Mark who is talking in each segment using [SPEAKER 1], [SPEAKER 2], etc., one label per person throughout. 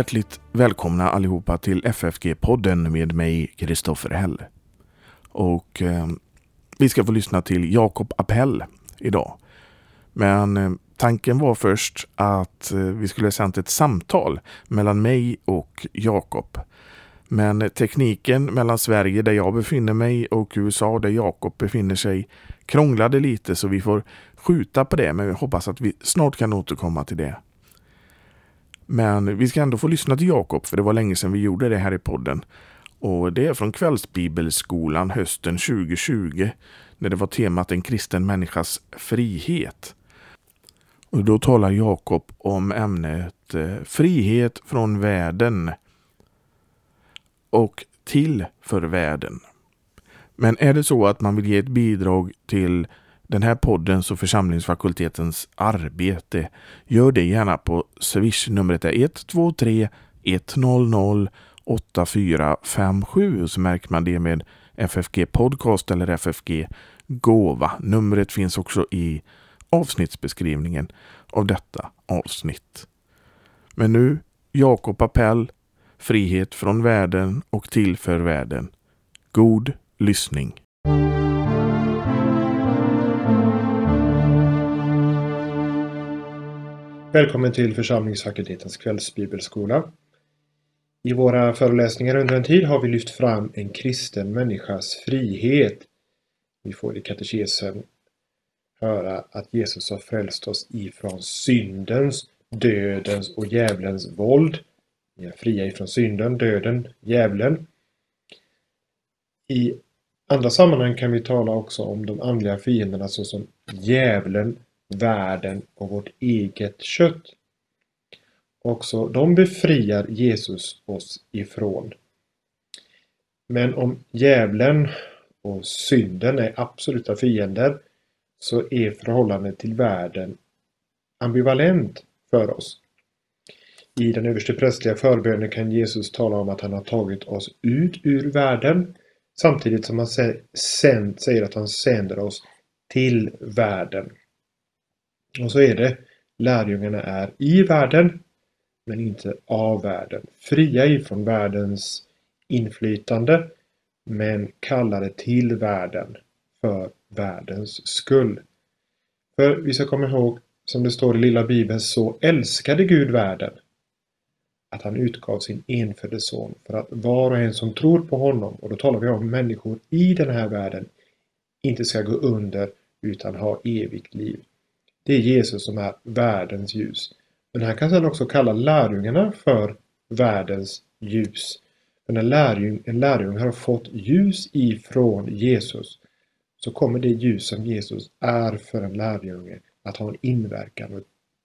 [SPEAKER 1] Hjärtligt välkomna allihopa till FFG-podden med mig, Kristoffer Häll. Och eh, vi ska få lyssna till Jakob Appell idag. Men eh, tanken var först att eh, vi skulle sänt ett samtal mellan mig och Jakob. Men tekniken mellan Sverige där jag befinner mig och USA där Jakob befinner sig krånglade lite så vi får skjuta på det men vi hoppas att vi snart kan återkomma till det. Men vi ska ändå få lyssna till Jakob för det var länge sedan vi gjorde det här i podden. Och det är från Kvällsbibelskolan hösten 2020 när det var temat En kristen människas frihet. Och då talar Jakob om ämnet eh, frihet från världen och till för världen. Men är det så att man vill ge ett bidrag till den här poddens och församlingsfakultetens arbete, gör det gärna på Swish. Numret är 123 100 8457 så märker man det med FFG Podcast eller FFG Gåva. Numret finns också i avsnittsbeskrivningen av detta avsnitt. Men nu Jakob Appell, Frihet från världen och till för världen. God lyssning!
[SPEAKER 2] Välkommen till församlingsfakultetens kvällsbibelskola. I våra föreläsningar under en tid har vi lyft fram en kristen människas frihet. Vi får i katekesen höra att Jesus har frälst oss ifrån syndens, dödens och djävulens våld. Vi är fria ifrån synden, döden, djävulen. I andra sammanhang kan vi tala också om de andliga fienderna såsom djävulen, världen och vårt eget kött. Också de befriar Jesus oss ifrån. Men om djävulen och synden är absoluta fiender så är förhållandet till världen ambivalent för oss. I den överste prästliga förbönen kan Jesus tala om att han har tagit oss ut ur världen samtidigt som han säger att han sänder oss till världen. Och så är det. Lärjungarna är i världen men inte av världen. Fria ifrån världens inflytande men kallade till världen för världens skull. För vi ska komma ihåg, som det står i lilla bibeln, så älskade Gud världen att han utgav sin enfödde son för att var och en som tror på honom, och då talar vi om människor i den här världen, inte ska gå under utan ha evigt liv. Det är Jesus som är världens ljus. Men han kan sedan också kalla lärjungarna för världens ljus. För när lärjung, en lärjunge har fått ljus ifrån Jesus så kommer det ljus som Jesus är för en lärjunge att ha en inverkan och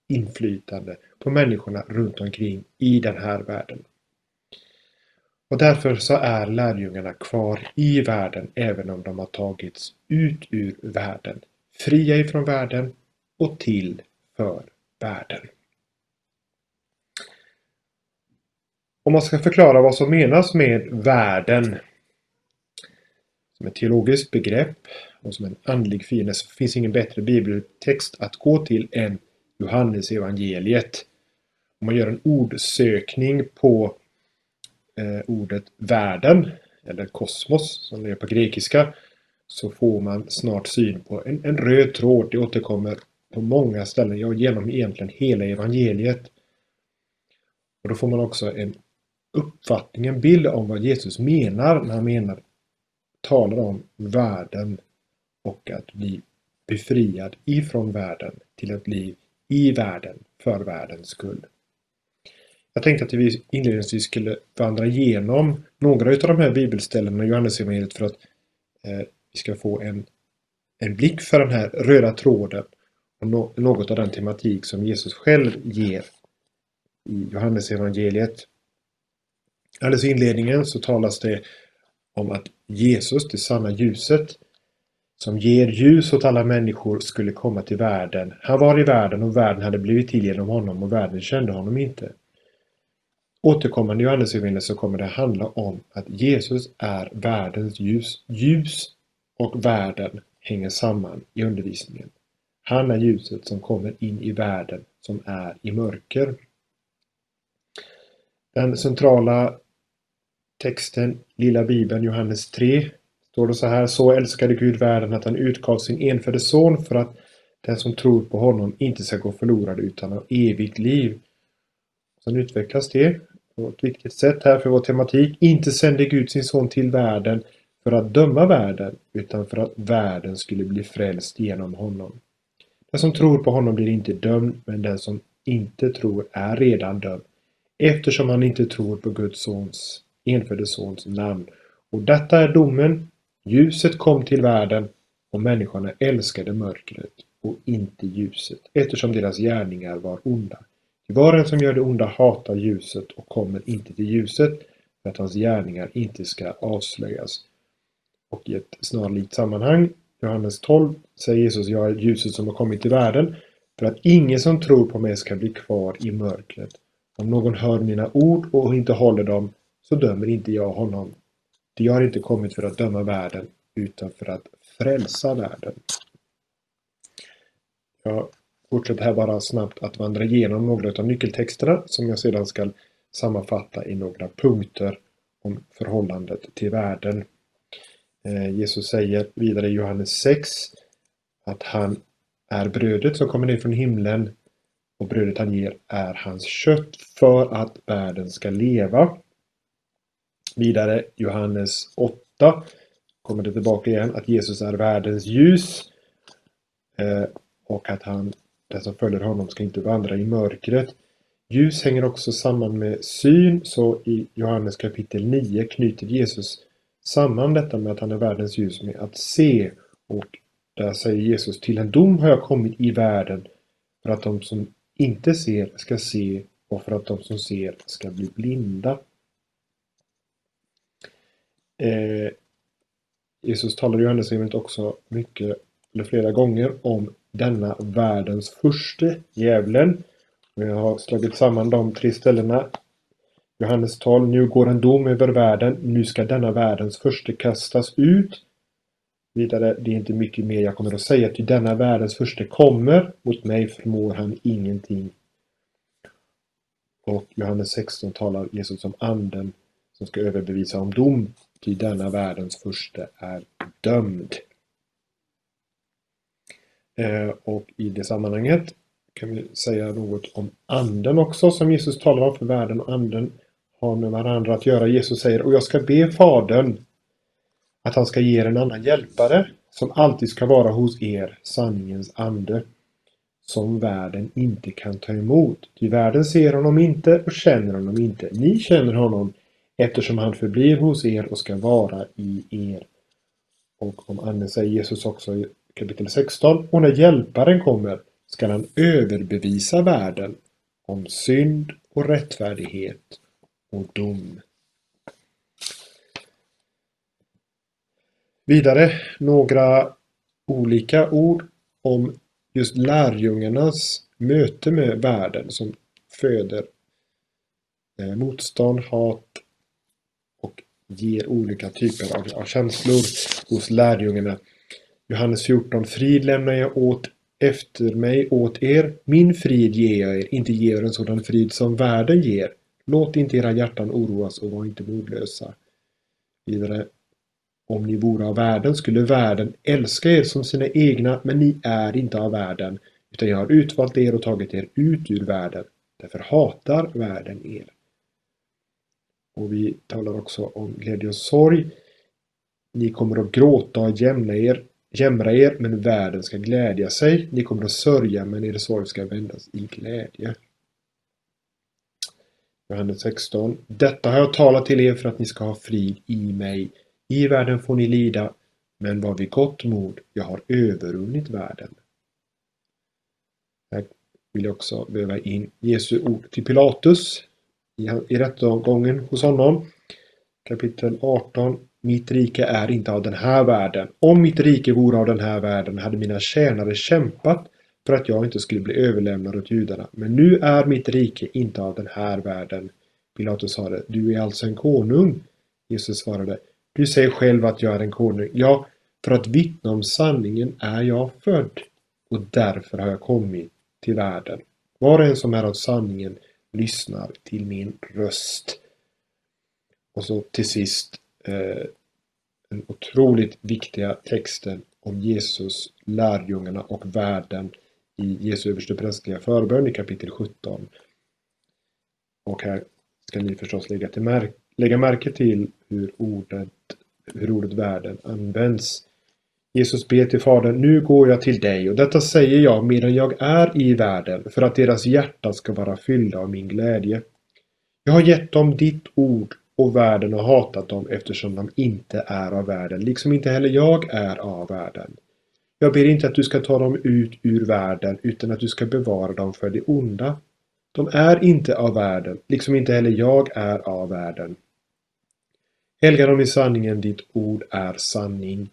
[SPEAKER 2] inflytande på människorna runt omkring i den här världen. Och därför så är lärjungarna kvar i världen även om de har tagits ut ur världen. Fria ifrån världen och till för världen. Om man ska förklara vad som menas med världen som ett teologiskt begrepp och som en andlig fiende så finns ingen bättre bibeltext att gå till än Johannes evangeliet. Om man gör en ordsökning på eh, ordet världen eller kosmos som det är på grekiska så får man snart syn på en, en röd tråd. Det återkommer på många ställen, ja genom egentligen hela evangeliet. Och då får man också en uppfattning, en bild om vad Jesus menar när han menar, talar om världen och att bli befriad ifrån världen till ett liv i världen för världens skull. Jag tänkte att vi inledningsvis skulle vandra igenom några av de här bibelställena i Johannesevangeliet för att eh, vi ska få en, en blick för den här röda tråden något av den tematik som Jesus själv ger i Johannesevangeliet. Alldeles i inledningen så talas det om att Jesus, det sanna ljuset, som ger ljus åt alla människor skulle komma till världen. Han var i världen och världen hade blivit till genom honom och världen kände honom inte. Återkommande i Johannesevangeliet så kommer det handla om att Jesus är världens ljus. Ljus och världen hänger samman i undervisningen. Han är ljuset som kommer in i världen som är i mörker. Den centrala texten, lilla bibeln, Johannes 3, står det så här. Så älskade Gud världen att han utgav sin enfödde son för att den som tror på honom inte ska gå förlorad utan ha evigt liv. Sen utvecklas det på ett viktigt sätt här för vår tematik. Inte sände Gud sin son till världen för att döma världen utan för att världen skulle bli frälst genom honom. Den som tror på honom blir inte dömd men den som inte tror är redan dömd eftersom han inte tror på Guds sons enfödde sons namn. Och detta är domen. Ljuset kom till världen och människorna älskade mörkret och inte ljuset eftersom deras gärningar var onda. Ty var och en som gör det onda hatar ljuset och kommer inte till ljuset för att hans gärningar inte ska avslöjas. Och i ett snarlikt sammanhang, Johannes 12, säger Jesus, jag är ljuset som har kommit till världen för att ingen som tror på mig ska bli kvar i mörkret. Om någon hör mina ord och inte håller dem så dömer inte jag honom. Det jag har inte kommit för att döma världen utan för att frälsa världen. Jag fortsätter här bara snabbt att vandra igenom några av nyckeltexterna som jag sedan ska sammanfatta i några punkter om förhållandet till världen. Eh, Jesus säger vidare i Johannes 6 att han är brödet som kommer ner från himlen och brödet han ger är hans kött för att världen ska leva. Vidare Johannes 8 kommer det tillbaka igen att Jesus är världens ljus eh, och att han, den som följer honom ska inte vandra i mörkret. Ljus hänger också samman med syn så i Johannes kapitel 9 knyter Jesus samman detta med att han är världens ljus med att se och där säger Jesus till en dom har jag kommit i världen för att de som inte ser ska se och för att de som ser ska bli blinda. Eh, Jesus talar i Johannesevangeliet också mycket, eller flera gånger, om denna världens första djävulen. jag har slagit samman de tre ställena. Johannes 12, nu går en dom över världen, nu ska denna världens förste kastas ut. Vidare, det är inte mycket mer jag kommer att säga, ty denna världens förste kommer, mot mig förmår han ingenting. Och Johannes 16 talar Jesus om anden som ska överbevisa om dom, ty denna världens första är dömd. Eh, och i det sammanhanget kan vi säga något om anden också som Jesus talar om för världen och anden har med varandra att göra. Jesus säger och jag ska be Fadern att han ska ge er en annan hjälpare som alltid ska vara hos er, sanningens ande, som världen inte kan ta emot. Ty världen ser honom inte och känner honom inte. Ni känner honom eftersom han förblir hos er och ska vara i er. Och om anden säger Jesus också i kapitel 16. Och när hjälparen kommer ska han överbevisa världen om synd och rättfärdighet och dom. Vidare några olika ord om just lärjungarnas möte med världen som föder eh, motstånd, hat och ger olika typer av, av känslor hos lärjungarna. Johannes 14. Frid lämnar jag åt efter mig åt er. Min frid ger jag er, inte ger en sådan frid som världen ger. Låt inte era hjärtan oroas och var inte modlösa. Vidare. Om ni vore av världen skulle världen älska er som sina egna, men ni är inte av världen, utan jag har utvalt er och tagit er ut ur världen. Därför hatar världen er. Och vi talar också om glädje och sorg. Ni kommer att gråta och jämna er, jämra er, men världen ska glädja sig. Ni kommer att sörja, men er sorg ska vändas i glädje. Johannes 16. Detta har jag talat till er för att ni ska ha frid i mig. I världen får ni lida, men var vid gott mod, jag har övervunnit världen. Här vill jag också väva in Jesu ord till Pilatus i, i rättegången hos honom. Kapitel 18. Mitt rike är inte av den här världen. Om mitt rike vore av den här världen hade mina tjänare kämpat för att jag inte skulle bli överlämnad åt judarna. Men nu är mitt rike inte av den här världen. Pilatus sade, du är alltså en konung? Jesus svarade, du säger själv att jag är en konung. Ja, för att vittna om sanningen är jag född och därför har jag kommit till världen. Var och en som är av sanningen lyssnar till min röst. Och så till sist eh, den otroligt viktiga texten om Jesus, lärjungarna och världen i Jesu översteprästliga förbön i kapitel 17. Och här ska ni förstås lägga, till mär lägga märke till hur ordet, hur ordet världen används. Jesus ber till Fadern, nu går jag till dig och detta säger jag medan jag är i världen för att deras hjärtan ska vara fyllda av min glädje. Jag har gett dem ditt ord och världen har hatat dem eftersom de inte är av världen, liksom inte heller jag är av världen. Jag ber inte att du ska ta dem ut ur världen utan att du ska bevara dem för det onda. De är inte av världen, liksom inte heller jag är av världen. Helga dem i sanningen, ditt ord är sanning.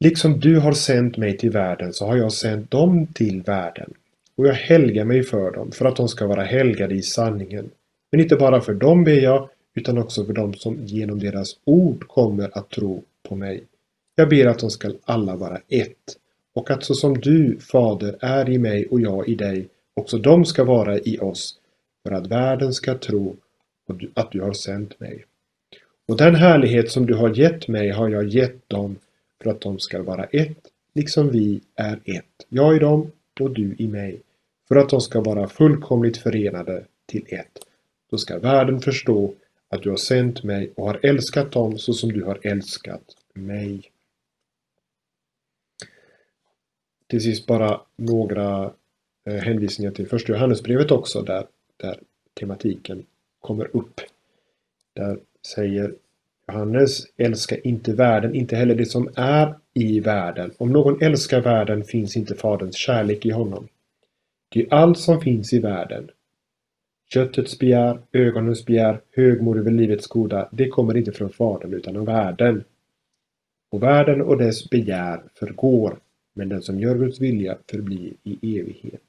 [SPEAKER 2] Liksom du har sänt mig till världen så har jag sänt dem till världen. Och jag helgar mig för dem, för att de ska vara helgade i sanningen. Men inte bara för dem ber jag, utan också för dem som genom deras ord kommer att tro på mig. Jag ber att de skall alla vara ett, och att så som du, Fader, är i mig och jag i dig, också de ska vara i oss, för att världen ska tro att du har sänt mig. Och den härlighet som du har gett mig har jag gett dem för att de ska vara ett, liksom vi är ett, jag i dem och du i mig, för att de ska vara fullkomligt förenade till ett. Då ska världen förstå att du har sänt mig och har älskat dem så som du har älskat mig. Till sist bara några eh, hänvisningar till första Johannesbrevet också där, där tematiken kommer upp. Där säger Johannes, älska inte världen, inte heller det som är i världen. Om någon älskar världen finns inte Faderns kärlek i honom. Ty allt som finns i världen, köttets begär, ögonens begär, högmod över livets goda, det kommer inte från Fadern utan av världen. Och världen och dess begär förgår, men den som gör Guds vilja förblir i evighet.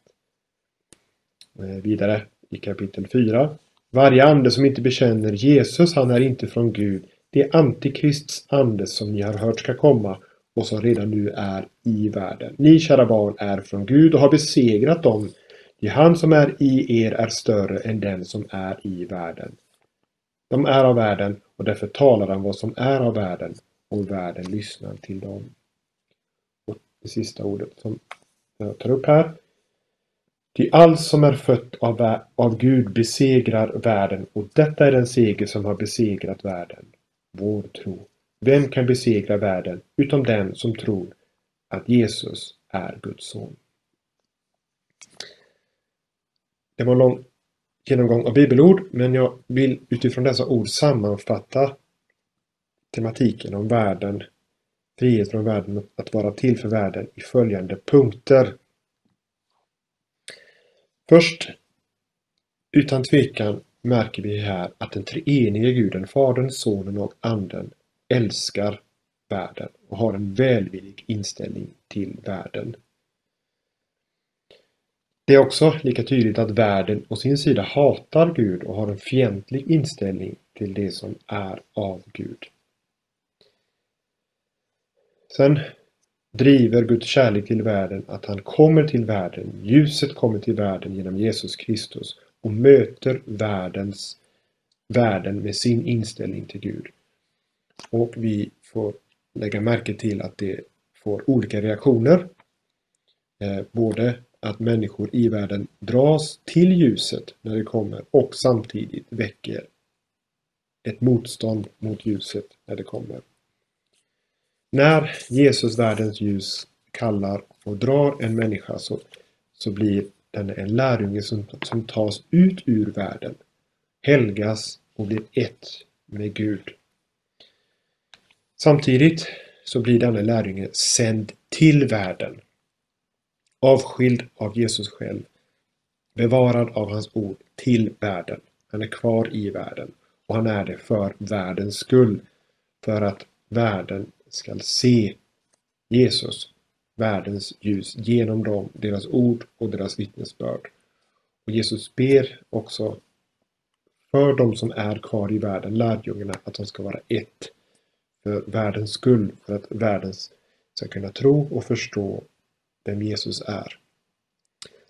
[SPEAKER 2] Eh, vidare i kapitel 4. Varje ande som inte bekänner Jesus, han är inte från Gud. Det är Antikrists ande som ni har hört ska komma och som redan nu är i världen. Ni, kära barn, är från Gud och har besegrat dem. Ty han som är i er är större än den som är i världen. De är av världen och därför talar han vad som är av världen och världen lyssnar till dem. Det sista ordet som jag tar upp här. Ty allt som är fött av, av Gud besegrar världen och detta är den seger som har besegrat världen vår tro. Vem kan besegra världen utom den som tror att Jesus är Guds son? Det var en lång genomgång av bibelord, men jag vill utifrån dessa ord sammanfatta tematiken om världen, frihet från världen, att vara till för världen i följande punkter. Först, utan tvekan, märker vi här att den treenige guden, Fadern, Sonen och Anden älskar världen och har en välvillig inställning till världen. Det är också lika tydligt att världen å sin sida hatar Gud och har en fientlig inställning till det som är av Gud. Sen driver Guds kärlek till världen att han kommer till världen, ljuset kommer till världen genom Jesus Kristus och möter världens världen med sin inställning till Gud. Och vi får lägga märke till att det får olika reaktioner. Eh, både att människor i världen dras till ljuset när det kommer och samtidigt väcker ett motstånd mot ljuset när det kommer. När Jesus, världens ljus, kallar och drar en människa så, så blir den en lärjunge som, som tas ut ur världen, helgas och blir ett med Gud. Samtidigt så blir denna lärjunge sänd till världen, avskild av Jesus själv, bevarad av hans ord till världen. Han är kvar i världen och han är det för världens skull, för att världen skall se Jesus världens ljus genom dem, deras ord och deras vittnesbörd. Och Jesus ber också för de som är kvar i världen, lärjungarna, att de ska vara ett för världens skull, för att världen ska kunna tro och förstå vem Jesus är.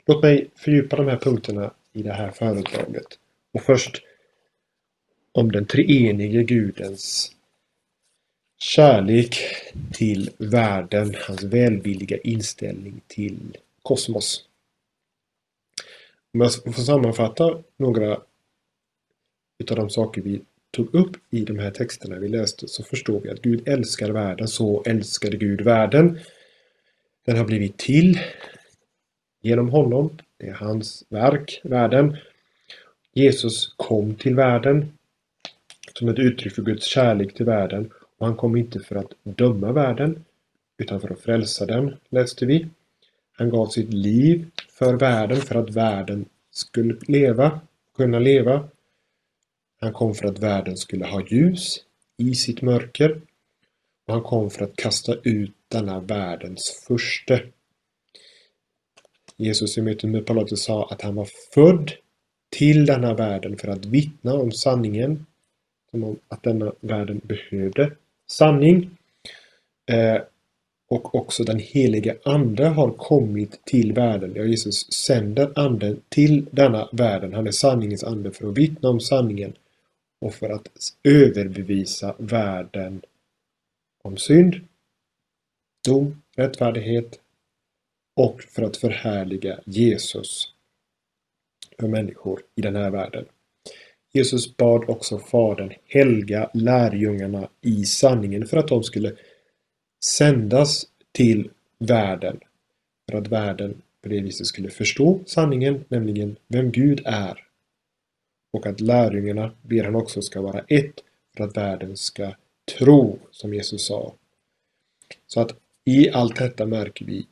[SPEAKER 2] Låt mig fördjupa de här punkterna i det här föredraget. Och först om den treenige Gudens kärlek till världen, hans välvilliga inställning till kosmos. Om jag får sammanfatta några utav de saker vi tog upp i de här texterna vi läste så förstår vi att Gud älskar världen, så älskade Gud världen. Den har blivit till genom honom. Det är hans verk, världen. Jesus kom till världen som ett uttryck för Guds kärlek till världen. Och han kom inte för att döma världen utan för att frälsa den, läste vi. Han gav sitt liv för världen för att världen skulle leva, kunna leva. Han kom för att världen skulle ha ljus i sitt mörker. Och han kom för att kasta ut denna världens furste. Jesus i mötet med Pilatus sa att han var född till denna världen för att vittna om sanningen. Som om att denna världen behövde sanning. Eh, och också den helige Ande har kommit till världen. Ja, Jesus sänder Anden till denna världen. Han är sanningens ande för att vittna om sanningen och för att överbevisa världen om synd, dom, rättfärdighet och för att förhärliga Jesus för människor i den här världen. Jesus bad också Fadern helga lärjungarna i sanningen för att de skulle sändas till världen. För att världen på det viset skulle förstå sanningen, nämligen vem Gud är. Och att lärjungarna ber han också ska vara ett för att världen ska tro, som Jesus sa. Så att i allt detta märker vi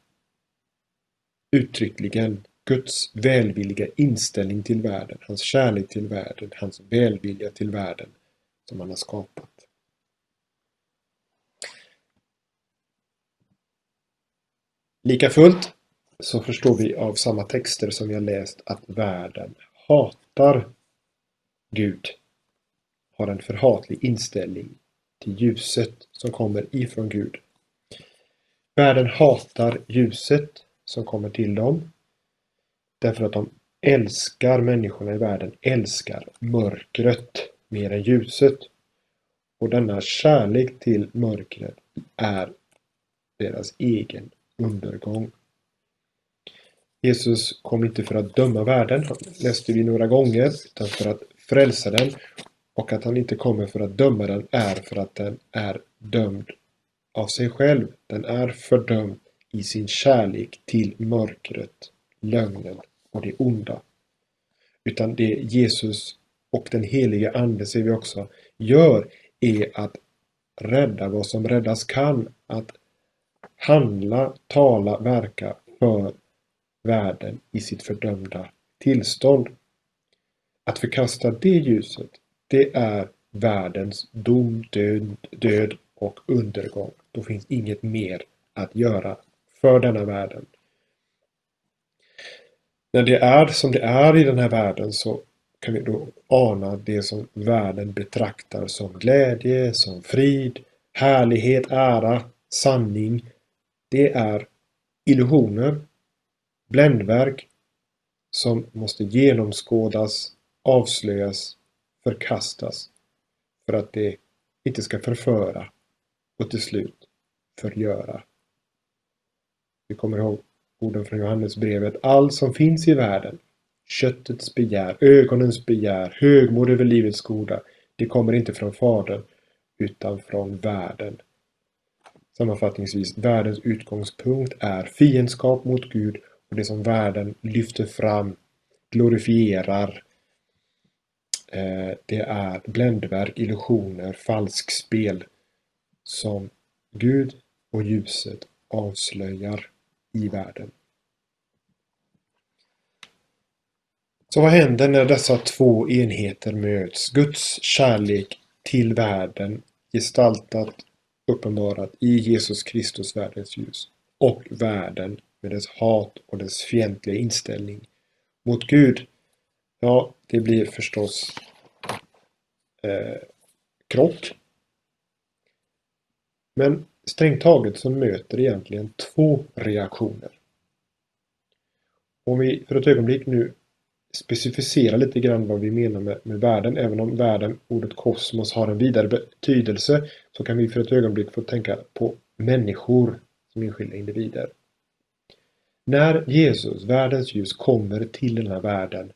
[SPEAKER 2] uttryckligen Guds välvilliga inställning till världen, hans kärlek till världen, hans välvilja till världen som han har skapat. Lika fullt så förstår vi av samma texter som vi har läst att världen hatar Gud. Har en förhatlig inställning till ljuset som kommer ifrån Gud. Världen hatar ljuset som kommer till dem därför att de älskar människorna i världen, älskar mörkret mer än ljuset. Och denna kärlek till mörkret är deras egen undergång. Jesus kom inte för att döma världen, läste vi några gånger, utan för att frälsa den. Och att han inte kommer för att döma den är för att den är dömd av sig själv. Den är fördömd i sin kärlek till mörkret, lögnen och det onda. Utan det Jesus och den helige Ande, ser vi också, gör är att rädda vad som räddas kan. Att handla, tala, verka för världen i sitt fördömda tillstånd. Att förkasta det ljuset, det är världens dom, död, död och undergång. Då finns inget mer att göra för denna världen. När det är som det är i den här världen så kan vi då ana det som världen betraktar som glädje, som frid, härlighet, ära, sanning. Det är illusioner, bländverk som måste genomskådas, avslöjas, förkastas för att det inte ska förföra och till slut förgöra. Vi kommer ihåg orden från Johannesbrevet. Allt som finns i världen, köttets begär, ögonens begär, högmod över livets goda, det kommer inte från Fadern utan från världen. Sammanfattningsvis, världens utgångspunkt är fiendskap mot Gud och det som världen lyfter fram, glorifierar, eh, det är bländverk, illusioner, falskspel som Gud och ljuset avslöjar i världen. Så vad händer när dessa två enheter möts? Guds kärlek till världen gestaltat, uppenbarat i Jesus Kristus, världens ljus. Och världen med dess hat och dess fientliga inställning mot Gud. Ja, det blir förstås eh, krock. Men strängt taget så möter egentligen två reaktioner. Om vi för ett ögonblick nu specificera lite grann vad vi menar med, med världen. Även om världen, ordet kosmos, har en vidare betydelse så kan vi för ett ögonblick få tänka på människor som enskilda individer. När Jesus, världens ljus, kommer till den här världen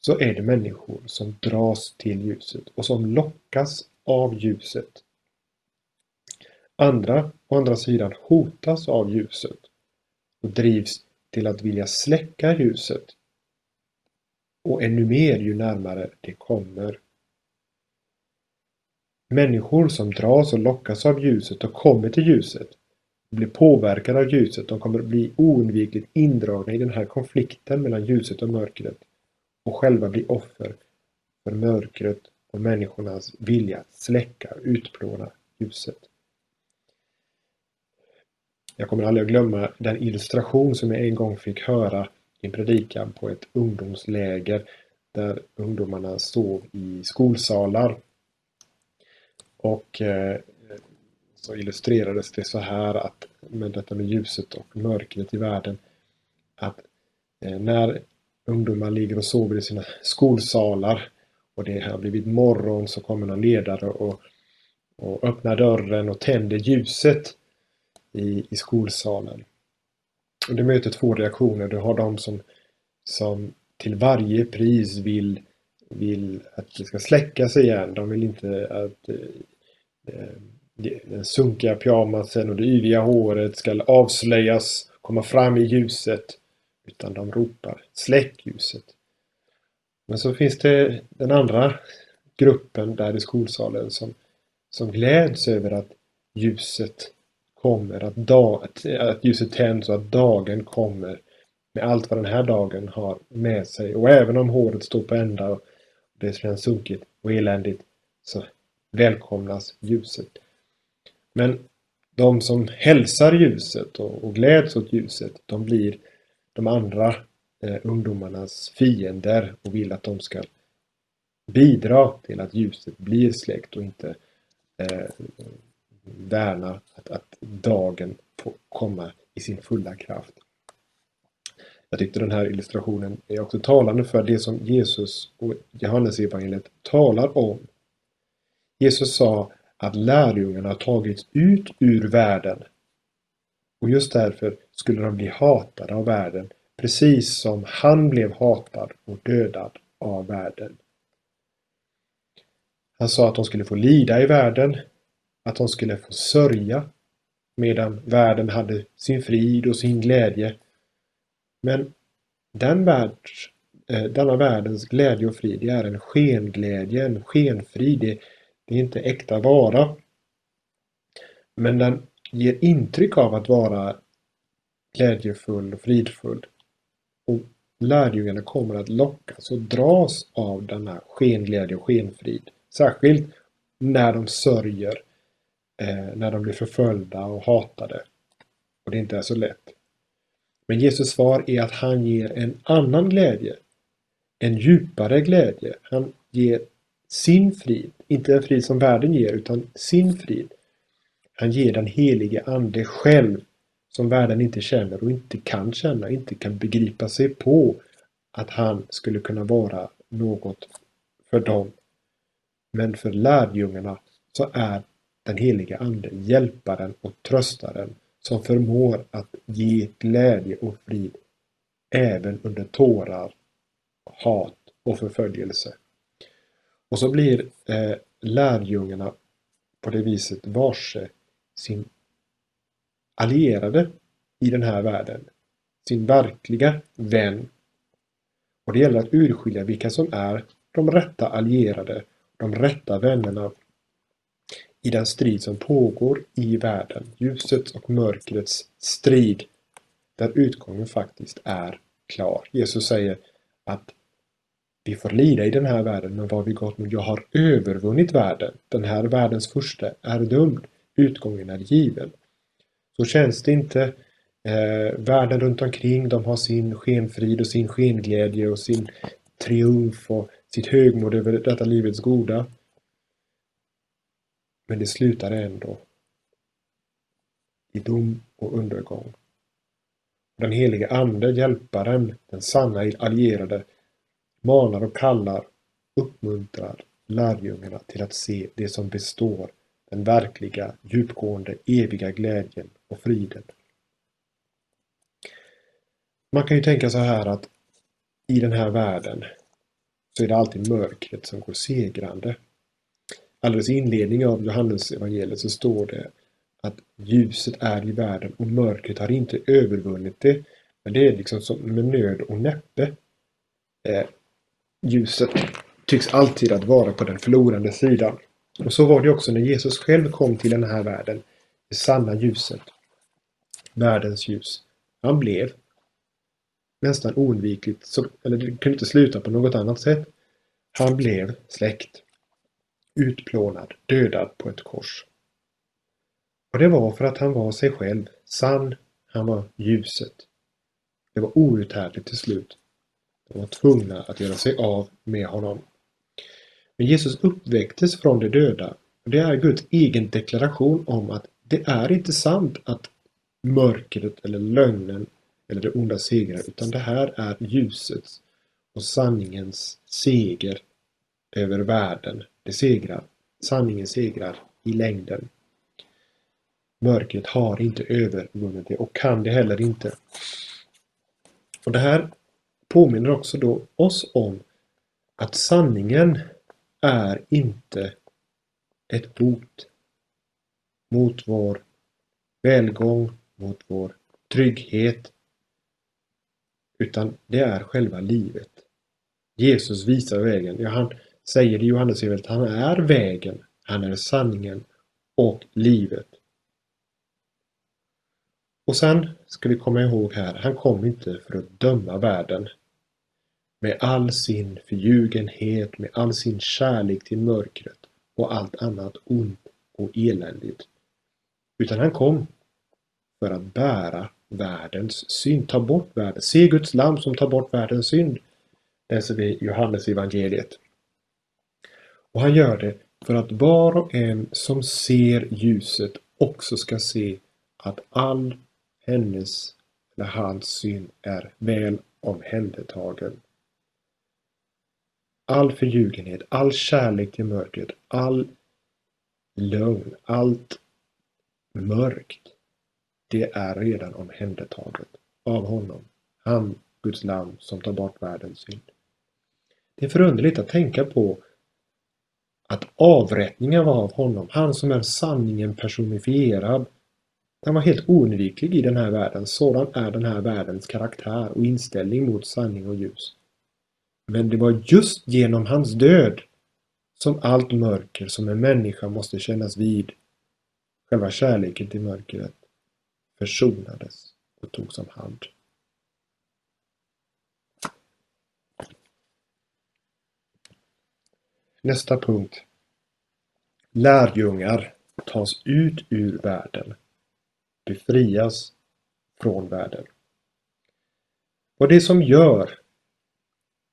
[SPEAKER 2] så är det människor som dras till ljuset och som lockas av ljuset. Andra, å andra sidan, hotas av ljuset och drivs till att vilja släcka ljuset. Och ännu mer ju närmare det kommer. Människor som dras och lockas av ljuset och kommer till ljuset blir påverkade av ljuset. De kommer att bli oundvikligt indragna i den här konflikten mellan ljuset och mörkret och själva bli offer för mörkret och människornas vilja att släcka och utplåna ljuset. Jag kommer aldrig att glömma den illustration som jag en gång fick höra i en predikan på ett ungdomsläger där ungdomarna sov i skolsalar. Och eh, så illustrerades det så här att med detta med ljuset och mörkret i världen att eh, när ungdomar ligger och sover i sina skolsalar och det har blivit morgon så kommer någon ledare och, och öppnar dörren och tänder ljuset i, i skolsalen. Och det möter två reaktioner. Du har de som, som till varje pris vill, vill att det ska släckas igen. De vill inte att eh, eh den sunkiga pyjamasen och det yviga håret ska avslöjas, komma fram i ljuset. Utan de ropar släck ljuset. Men så finns det den andra gruppen där i skolsalen som, som gläds över att ljuset kommer, att, dag, att ljuset tänds och att dagen kommer med allt vad den här dagen har med sig. Och även om håret står på ända och det känns sunkigt och eländigt så välkomnas ljuset. Men de som hälsar ljuset och, och gläds åt ljuset, de blir de andra eh, ungdomarnas fiender och vill att de ska bidra till att ljuset blir släckt och inte eh, värna att, att dagen får komma i sin fulla kraft. Jag tyckte den här illustrationen är också talande för det som Jesus och Johannes evangeliet talar om. Jesus sa att lärjungarna har tagits ut ur världen. Och just därför skulle de bli hatade av världen, precis som han blev hatad och dödad av världen. Han sa att de skulle få lida i världen, att de skulle få sörja, medan världen hade sin frid och sin glädje. Men den världs, eh, denna världens glädje och frid, är en skenglädje, en skenfrid. Det, det är inte äkta vara. Men den ger intryck av att vara glädjefull och fridfull. Och lärjungarna kommer att lockas och dras av denna skenglädje och skenfrid. Särskilt när de sörjer, eh, när de blir förföljda och hatade. Och det inte är så lätt. Men Jesus svar är att han ger en annan glädje. En djupare glädje. Han ger sin frid, inte en frid som världen ger, utan sin frid. Han ger den helige Ande själv, som världen inte känner och inte kan känna, inte kan begripa sig på att han skulle kunna vara något för dem. Men för lärjungarna så är den helige Ande hjälparen och tröstaren som förmår att ge glädje och frid även under tårar, hat och förföljelse. Och så blir eh, lärjungarna på det viset varse sin allierade i den här världen. Sin verkliga vän. Och det gäller att urskilja vilka som är de rätta allierade, de rätta vännerna i den strid som pågår i världen. Ljusets och mörkrets strid där utgången faktiskt är klar. Jesus säger att vi får lida i den här världen, men vad vi gott med? jag har övervunnit världen. Den här världens första är dömd. Utgången är given. Så känns det inte. Eh, världen runt omkring, de har sin skenfrid och sin skenglädje och sin triumf och sitt högmod över detta livets goda. Men det slutar ändå i dom och undergång. Den helige Ande, hjälparen, den sanna allierade, manar och kallar, uppmuntrar lärjungarna till att se det som består, den verkliga, djupgående, eviga glädjen och friden. Man kan ju tänka så här att i den här världen så är det alltid mörkret som går segrande. Alldeles i inledningen av Johannes evangeliet så står det att ljuset är i världen och mörkret har inte övervunnit det. Men det är liksom som med nöd och näppe. Eh, ljuset tycks alltid att vara på den förlorande sidan. Och så var det också när Jesus själv kom till den här världen. Det sanna ljuset. Världens ljus. Han blev nästan oundvikligt, så, eller det kunde inte sluta på något annat sätt. Han blev släkt. Utplånad, dödad på ett kors. Och det var för att han var sig själv, sann, han var ljuset. Det var outhärdligt till slut. De var tvungna att göra sig av med honom. Men Jesus uppväcktes från de döda. Och det är Guds egen deklaration om att det är inte sant att mörkret eller lögnen eller det onda segrar, utan det här är ljusets och sanningens seger över världen. Det segrar. Sanningen segrar i längden. Mörkret har inte övervunnit det och kan det heller inte. Och det här påminner också då oss om att sanningen är inte ett hot mot vår välgång, mot vår trygghet, utan det är själva livet. Jesus visar vägen. Ja, han säger i Johannes att han är vägen, han är sanningen och livet. Och sen ska vi komma ihåg här, han kom inte för att döma världen. Med all sin förljugenhet, med all sin kärlek till mörkret och allt annat ont och eländigt. Utan han kom för att bära världens synd. Ta bort världen. Se Guds lam som tar bort världens synd. Läser vi Johannes evangeliet. Och han gör det för att var och en som ser ljuset också ska se att all hennes eller hans syn är väl omhändertagen. All förljugenhet, all kärlek till mörkret, all lögn, allt mörkt det är redan omhändertaget av honom. Han, Guds lam, som tar bort världens synd. Det är förunderligt att tänka på att avrättningen var av honom, han som är sanningen personifierad. Den var helt oundviklig i den här världen. Sådan är den här världens karaktär och inställning mot sanning och ljus. Men det var just genom hans död som allt mörker som en människa måste kännas vid. Själva kärleken till mörkret försonades och togs om hand. Nästa punkt. Lärjungar tas ut ur världen, befrias från världen. Vad det som gör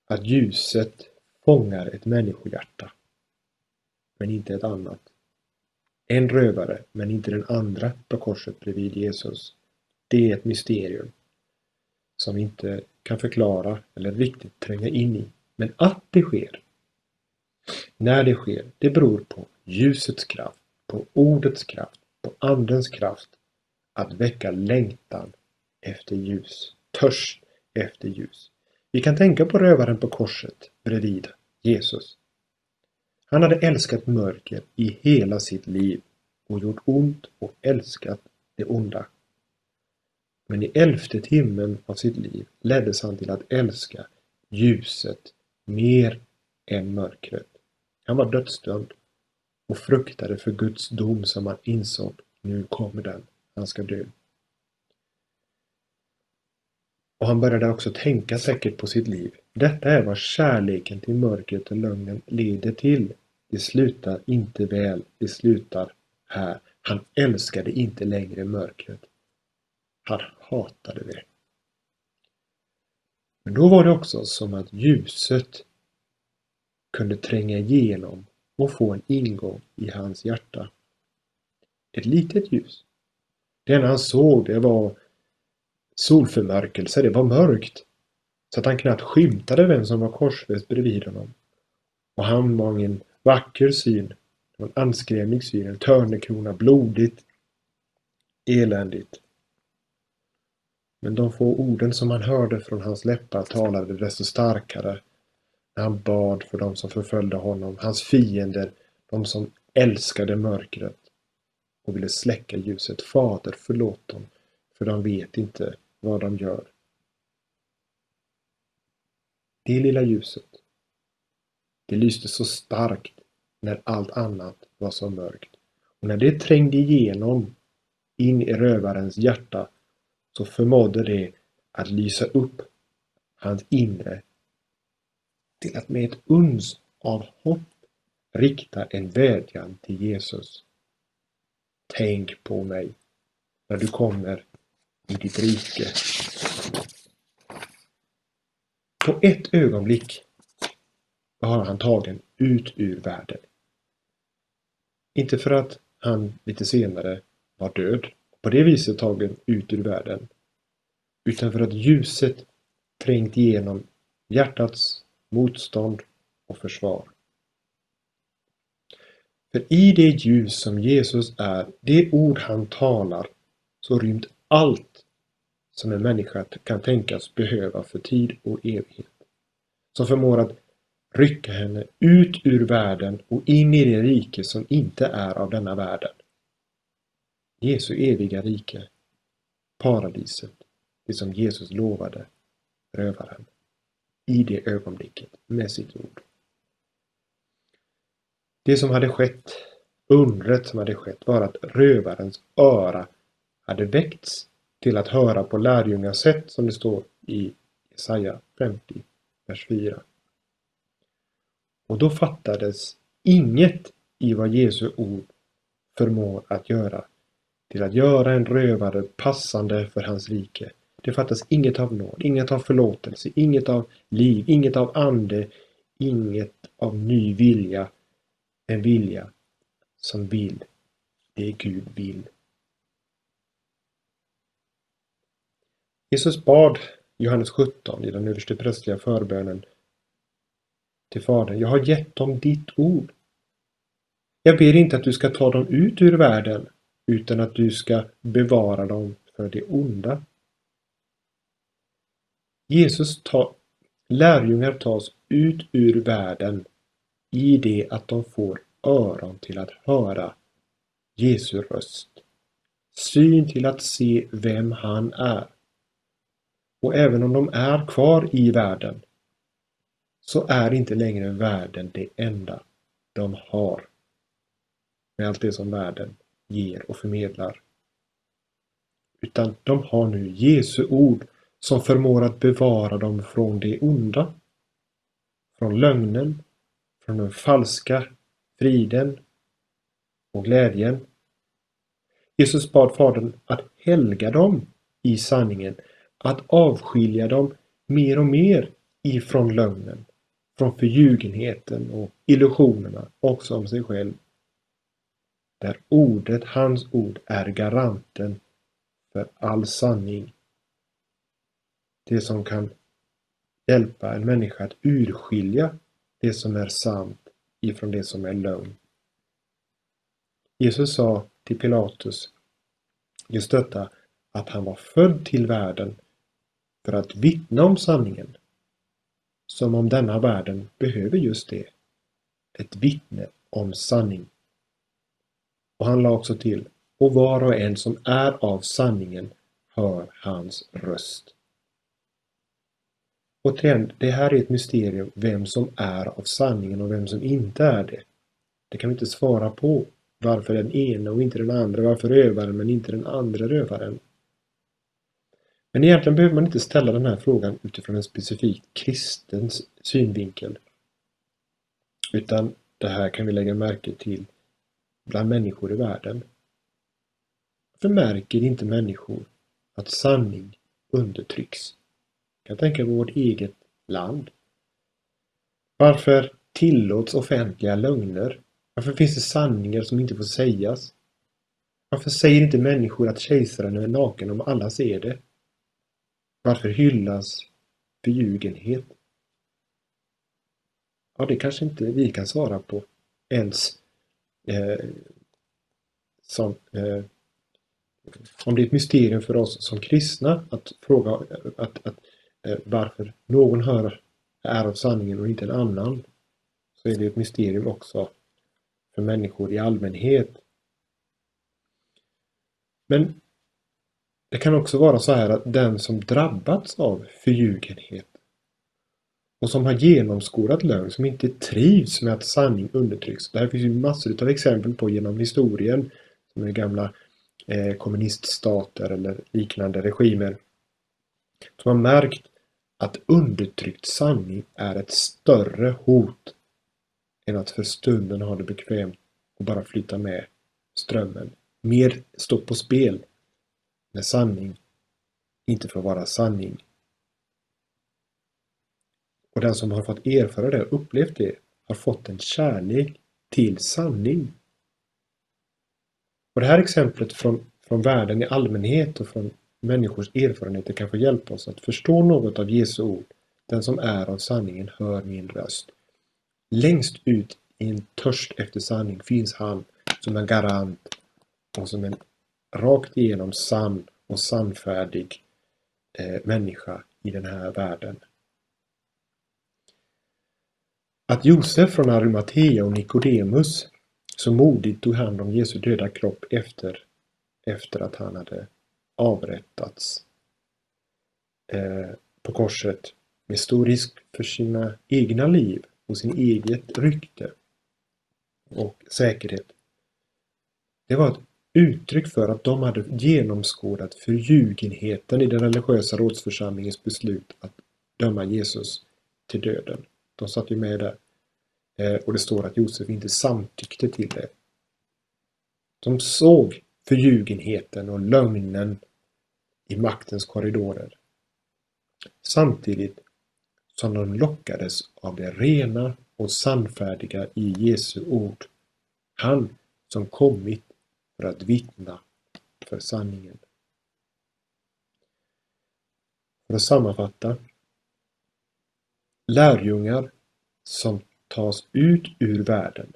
[SPEAKER 2] att ljuset fångar ett människohjärta, men inte ett annat, en rövare, men inte den andra på korset bredvid Jesus. Det är ett mysterium som vi inte kan förklara eller riktigt tränga in i. Men att det sker, när det sker, det beror på ljusets kraft, på ordets kraft, på andens kraft att väcka längtan efter ljus, törst efter ljus. Vi kan tänka på rövaren på korset bredvid Jesus. Han hade älskat mörker i hela sitt liv och gjort ont och älskat det onda. Men i elfte timmen av sitt liv leddes han till att älska ljuset mer än mörkret. Han var dödsdömd och fruktade för Guds dom som han insåg, nu kommer den, han ska dö. Och han började också tänka säkert på sitt liv. Detta är vad kärleken till mörkret och lögnen leder till. Det slutar inte väl, det slutar här. Han älskade inte längre mörkret. Han hatade det. Men då var det också som att ljuset kunde tränga igenom och få en ingång i hans hjärta. Ett litet ljus. Det enda han såg det var solförmörkelse, det var mörkt. så att han knappt skymtade vem som var korsfäst bredvid honom. Och han var en vacker syn, en anskrämlig syn, en törnekrona, blodigt, eländigt. Men de få orden som han hörde från hans läppar talade desto starkare han bad för dem som förföljde honom, hans fiender, de som älskade mörkret och ville släcka ljuset. Fader, förlåt dem, för de vet inte vad de gör. Det lilla ljuset, det lyste så starkt när allt annat var så mörkt. Och när det trängde igenom in i rövarens hjärta så förmådde det att lysa upp hans inre till att med ett uns av hopp rikta en vädjan till Jesus. Tänk på mig när du kommer i ditt rike. På ett ögonblick var han tagen ut ur världen. Inte för att han lite senare var död, på det viset tagen ut ur världen, utan för att ljuset trängt igenom hjärtats motstånd och försvar. För i det ljus som Jesus är, det ord han talar, så rymt allt som en människa kan tänkas behöva för tid och evighet. Som förmår att rycka henne ut ur världen och in i det rike som inte är av denna världen. Jesu eviga rike, paradiset, det som Jesus lovade rövaren i det ögonblicket med sitt ord. Det som hade skett, undret som hade skett, var att rövarens öra hade väckts till att höra på lärjungars sätt som det står i Jesaja 50, vers 4. Och då fattades inget i vad Jesu ord förmår att göra till att göra en rövare passande för hans rike. Det fattas inget av nåd, inget av förlåtelse, inget av liv, inget av ande, inget av ny vilja. En vilja som vill det Gud vill. Jesus bad Johannes 17 i den översteprästliga förbönen till Fadern. Jag har gett dem ditt ord. Jag ber inte att du ska ta dem ut ur världen utan att du ska bevara dem för det onda. Jesus tar, lärjungar tas ut ur världen i det att de får öron till att höra Jesu röst. Syn till att se vem han är. Och även om de är kvar i världen så är inte längre världen det enda de har med allt det som världen ger och förmedlar. Utan de har nu Jesu ord som förmår att bevara dem från det onda. Från lögnen, från den falska friden och glädjen. Jesus bad Fadern att helga dem i sanningen, att avskilja dem mer och mer ifrån lögnen, från förljugenheten och illusionerna också om sig själv. Där ordet, hans ord, är garanten för all sanning det som kan hjälpa en människa att urskilja det som är sant ifrån det som är lögn. Jesus sa till Pilatus just detta att han var född till världen för att vittna om sanningen. Som om denna världen behöver just det. Ett vittne om sanning. Och han la också till, och var och en som är av sanningen hör hans röst. Återigen, det här är ett mysterium vem som är av sanningen och vem som inte är det. Det kan vi inte svara på. Varför den ena och inte den andra? Varför rövaren men inte den andra rövaren? Men egentligen behöver man inte ställa den här frågan utifrån en specifik kristens synvinkel. Utan det här kan vi lägga märke till bland människor i världen. Varför märker inte människor att sanning undertrycks? Kan tänka på vårt eget land. Varför tillåts offentliga lögner? Varför finns det sanningar som inte får sägas? Varför säger inte människor att kejsaren är naken om alla ser det? Varför hyllas förljugenhet? Ja, det kanske inte vi kan svara på ens eh, som, eh, om det är ett mysterium för oss som kristna att fråga att, att, Eh, varför någon hör är av sanningen och inte en annan så är det ett mysterium också för människor i allmänhet. Men det kan också vara så här att den som drabbats av förljugenhet och som har genomskådat lögn, som inte trivs med att sanning undertrycks. Det här finns ju massor av exempel på genom historien, som är gamla eh, kommuniststater eller liknande regimer, som har märkt att undertryckt sanning är ett större hot än att för stunden ha det bekvämt och bara flyta med strömmen. Mer står på spel när sanning inte får vara sanning. Och den som har fått erfara det, upplevt det, har fått en kärlek till sanning. Och det här exemplet från, från världen i allmänhet och från människors erfarenheter kan få hjälpa oss att förstå något av Jesu ord. Den som är av sanningen hör min röst. Längst ut i en törst efter sanning finns han som en garant och som en rakt igenom sann och sannfärdig eh, människa i den här världen. Att Josef från Arimathea och Nikodemus så modigt tog hand om Jesu döda kropp efter, efter att han hade avrättats eh, på korset med stor risk för sina egna liv och sin eget rykte och säkerhet. Det var ett uttryck för att de hade genomskådat förljugenheten i den religiösa rådsförsamlingens beslut att döma Jesus till döden. De satt ju med där. Eh, och det står att Josef inte samtyckte till det. De såg förljugenheten och lögnen i maktens korridorer. Samtidigt som de lockades av det rena och sannfärdiga i Jesu ord. Han som kommit för att vittna för sanningen. För att sammanfatta. Lärjungar som tas ut ur världen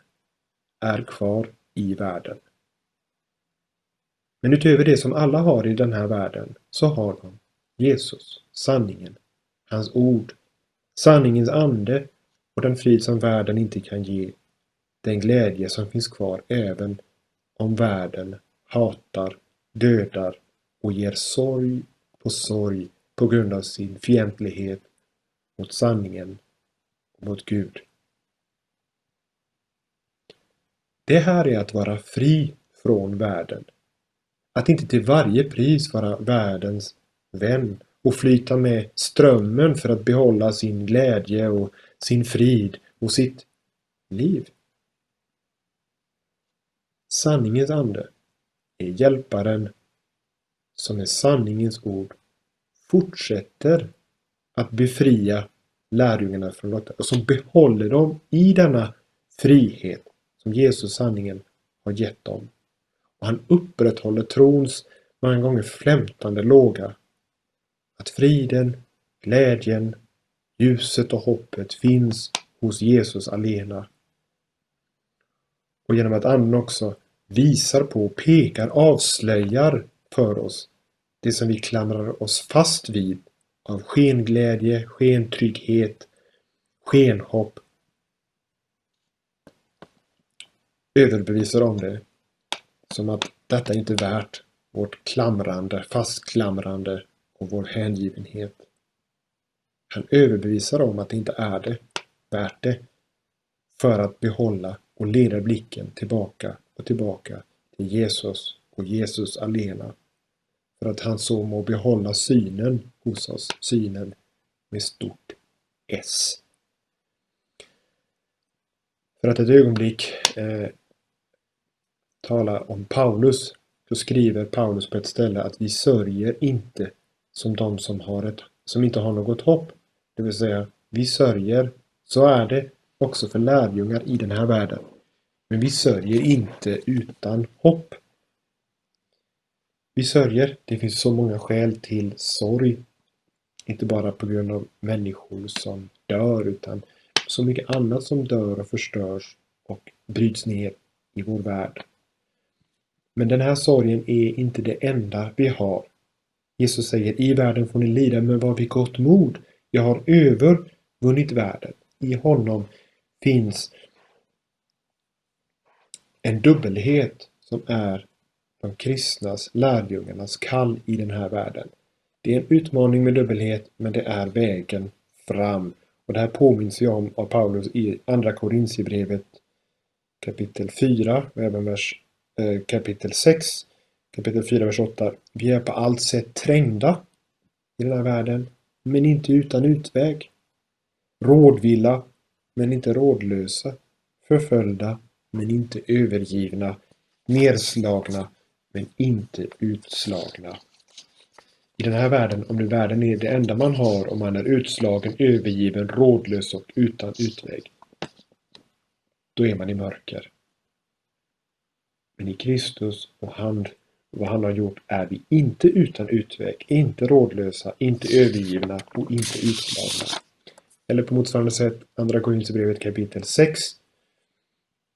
[SPEAKER 2] är kvar i världen. Men utöver det som alla har i den här världen så har de Jesus, sanningen, hans ord, sanningens ande och den frid som världen inte kan ge. Den glädje som finns kvar även om världen hatar, dödar och ger sorg på sorg på grund av sin fientlighet mot sanningen och mot Gud. Det här är att vara fri från världen. Att inte till varje pris vara världens vän och flyta med strömmen för att behålla sin glädje och sin frid och sitt liv. Sanningens ande är hjälparen som med sanningens ord fortsätter att befria lärjungarna från detta och som behåller dem i denna frihet som Jesus sanningen har gett dem. Och han upprätthåller trons många gånger flämtande låga. Att friden, glädjen, ljuset och hoppet finns hos Jesus alena. Och genom att anden också visar på, pekar, avslöjar för oss det som vi klamrar oss fast vid av skenglädje, skentrygghet, skenhopp överbevisar om det. Som att detta inte är värt vårt klamrande, fastklamrande och vår hängivenhet. Han överbevisar om att det inte är det, värt det, för att behålla och leda blicken tillbaka och tillbaka till Jesus och Jesus alena. För att han så må behålla synen hos oss, synen med stort S. För att ett ögonblick eh, talar om Paulus, så skriver Paulus på ett ställe att vi sörjer inte som de som, har ett, som inte har något hopp. Det vill säga, vi sörjer, så är det också för lärjungar i den här världen. Men vi sörjer inte utan hopp. Vi sörjer, det finns så många skäl till sorg Inte bara på grund av människor som dör utan så mycket annat som dör och förstörs och bryts ner i vår värld. Men den här sorgen är inte det enda vi har. Jesus säger i världen får ni lida men var vid gott mod. Jag har övervunnit världen. I honom finns en dubbelhet som är de kristnas, lärjungarnas kall i den här världen. Det är en utmaning med dubbelhet, men det är vägen fram. Och det här påminns jag om av Paulus i Andra Korintierbrevet kapitel 4 och även vers, Eh, kapitel 6. Kapitel 4, vers 8. Vi är på allt sätt trängda i den här världen, men inte utan utväg. Rådvilla, men inte rådlösa. Förföljda, men inte övergivna. Nerslagna, men inte utslagna. I den här världen, om nu världen är det enda man har om man är utslagen, övergiven, rådlös och utan utväg, då är man i mörker. Men i Kristus och han, vad han har gjort är vi inte utan utväg, inte rådlösa, inte övergivna och inte utslagna. Eller på motsvarande sätt, Andra Korinthierbrevet kapitel 6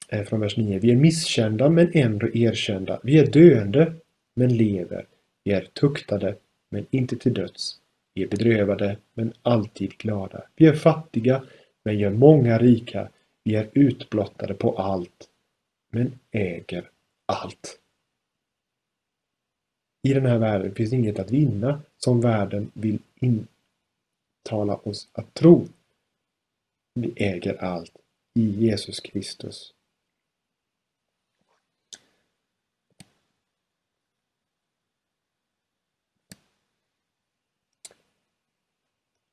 [SPEAKER 2] eh, från vers 9. Vi är misskända men ändå erkända. Vi är döende men lever. Vi är tuktade men inte till döds. Vi är bedrövade men alltid glada. Vi är fattiga men gör många rika. Vi är utblottade på allt men äger allt. I den här världen finns inget att vinna som världen vill intala oss att tro. Vi äger allt i Jesus Kristus.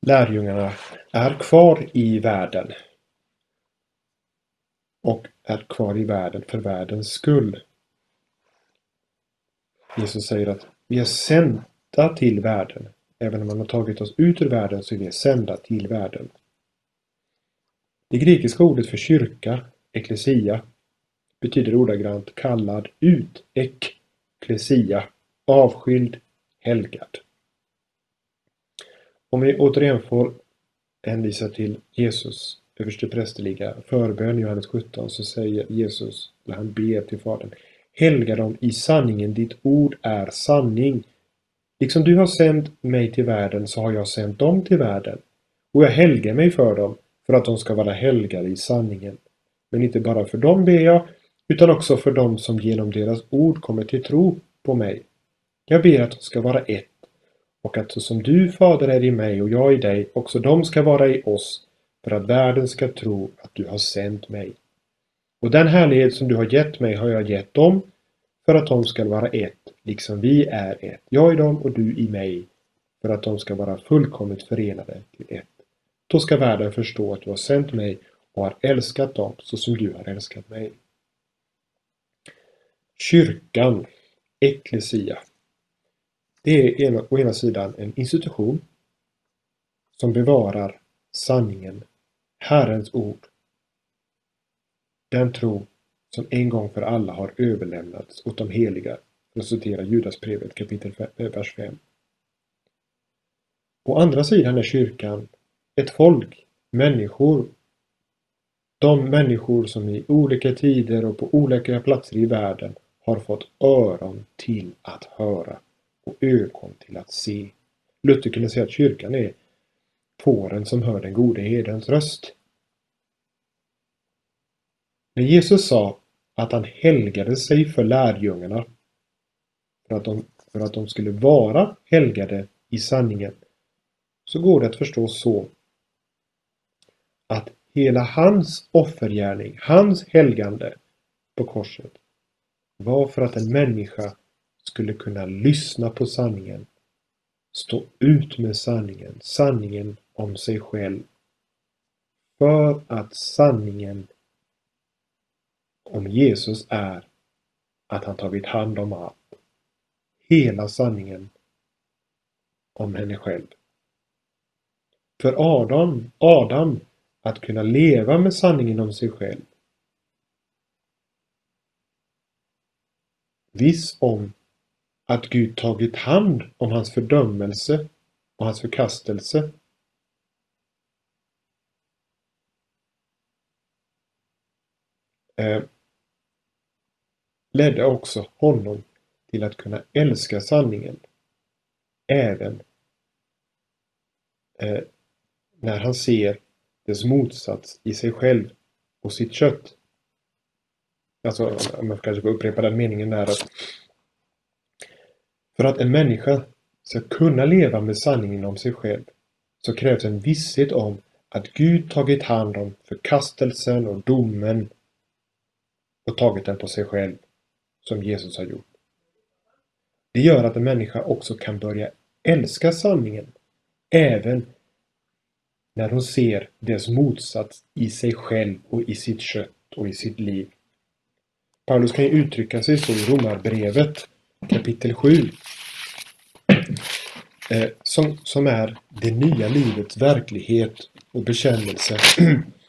[SPEAKER 2] Lärjungarna är kvar i världen och är kvar i världen för världens skull. Jesus säger att vi är sända till världen. Även om man har tagit oss ut ur världen så är vi sända till världen. Det grekiska ordet för kyrka, eklesia, betyder ordagrant kallad ut, ekklesia, avskild, helgad. Om vi återigen får hänvisa till Jesus översteprästerliga förbön i Johannes 17 så säger Jesus, när han ber till Fadern, Helga dem i sanningen, ditt ord är sanning. Liksom du har sänt mig till världen så har jag sänt dem till världen. Och jag helgar mig för dem, för att de ska vara helgade i sanningen. Men inte bara för dem ber jag, utan också för dem som genom deras ord kommer till tro på mig. Jag ber att de ska vara ett, och att så som du, Fader, är i mig och jag i dig, också de ska vara i oss, för att världen ska tro att du har sänt mig. Och den härlighet som du har gett mig har jag gett dem, för att de ska vara ett, liksom vi är ett, jag i dem och du i mig, för att de ska vara fullkomligt förenade till ett. Då ska världen förstå att du har sänt mig och har älskat dem så som du har älskat mig. Kyrkan, Ecclesia. Det är å ena sidan en institution som bevarar sanningen, Herrens ord. Den tro som en gång för alla har överlämnats åt de heliga, för att citera Judasbrevet kapitel 5, eh, vers 5. Å andra sidan är kyrkan ett folk, människor. De människor som i olika tider och på olika platser i världen har fått öron till att höra och ögon till att se. Luther kunde säga att kyrkan är fåren som hör den gode herdens röst. När Jesus sa att han helgade sig för lärjungarna för att de, för att de skulle vara helgade i sanningen så går det att förstå så att hela hans offergärning, hans helgande på korset var för att en människa skulle kunna lyssna på sanningen, stå ut med sanningen, sanningen om sig själv. För att sanningen om Jesus är att han tagit hand om allt. Hela sanningen om henne själv. För Adam, Adam att kunna leva med sanningen om sig själv. Viss om att Gud tagit hand om hans fördömelse och hans förkastelse eh, ledde också honom till att kunna älska sanningen även eh, när han ser dess motsats i sig själv och sitt kött. Alltså, om jag kanske får upprepa den meningen där att för att en människa ska kunna leva med sanningen om sig själv så krävs en visshet om att Gud tagit hand om förkastelsen och domen och tagit den på sig själv som Jesus har gjort. Det gör att en människa också kan börja älska sanningen även när hon ser dess motsats i sig själv och i sitt kött och i sitt liv. Paulus kan ju uttrycka sig så i Romarbrevet kapitel 7 eh, som, som är det nya livets verklighet och bekännelse.